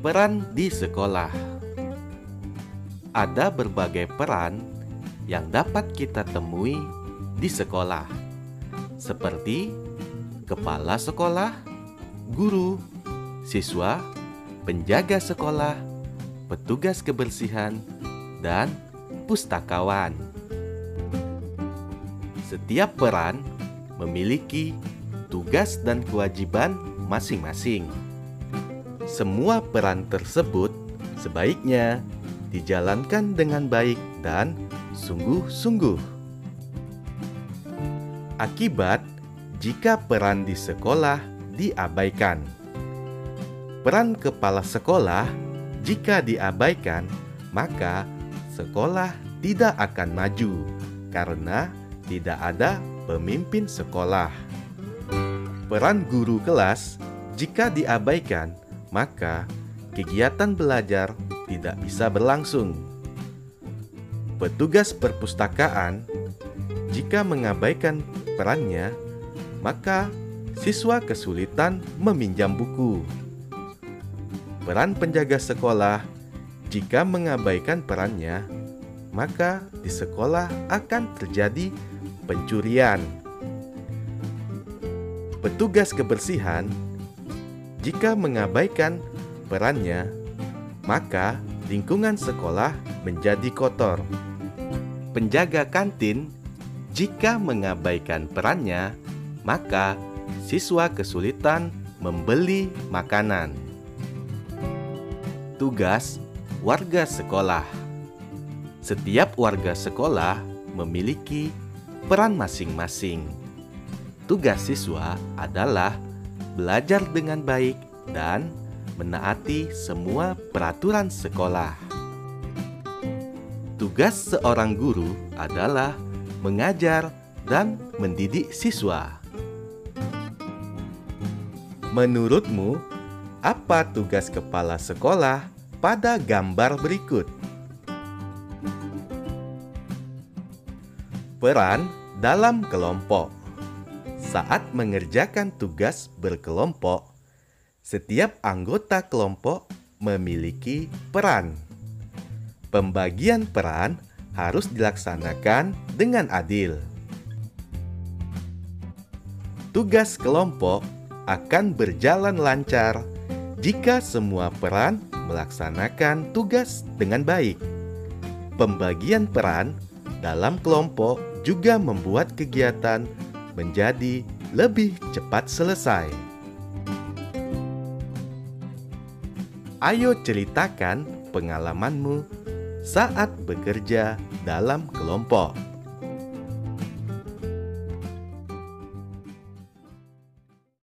Peran di sekolah ada berbagai peran yang dapat kita temui di sekolah, seperti kepala sekolah, guru, siswa, penjaga sekolah, petugas kebersihan, dan pustakawan. Setiap peran memiliki tugas dan kewajiban masing-masing. Semua peran tersebut sebaiknya dijalankan dengan baik dan sungguh-sungguh. Akibat jika peran di sekolah diabaikan, peran kepala sekolah jika diabaikan, maka sekolah tidak akan maju karena tidak ada pemimpin sekolah. Peran guru kelas jika diabaikan, maka kegiatan belajar tidak bisa berlangsung. Petugas perpustakaan jika mengabaikan perannya, maka siswa kesulitan meminjam buku. Peran penjaga sekolah jika mengabaikan perannya, maka di sekolah akan terjadi pencurian petugas kebersihan jika mengabaikan perannya, maka lingkungan sekolah menjadi kotor. Penjaga kantin jika mengabaikan perannya, maka siswa kesulitan membeli makanan. Tugas warga sekolah: setiap warga sekolah memiliki peran masing-masing Tugas siswa adalah belajar dengan baik dan menaati semua peraturan sekolah. Tugas seorang guru adalah mengajar dan mendidik siswa. Menurutmu, apa tugas kepala sekolah pada gambar berikut? Peran dalam kelompok saat mengerjakan tugas berkelompok, setiap anggota kelompok memiliki peran. Pembagian peran harus dilaksanakan dengan adil. Tugas kelompok akan berjalan lancar jika semua peran melaksanakan tugas dengan baik. Pembagian peran dalam kelompok juga membuat kegiatan menjadi lebih cepat selesai. Ayo ceritakan pengalamanmu saat bekerja dalam kelompok.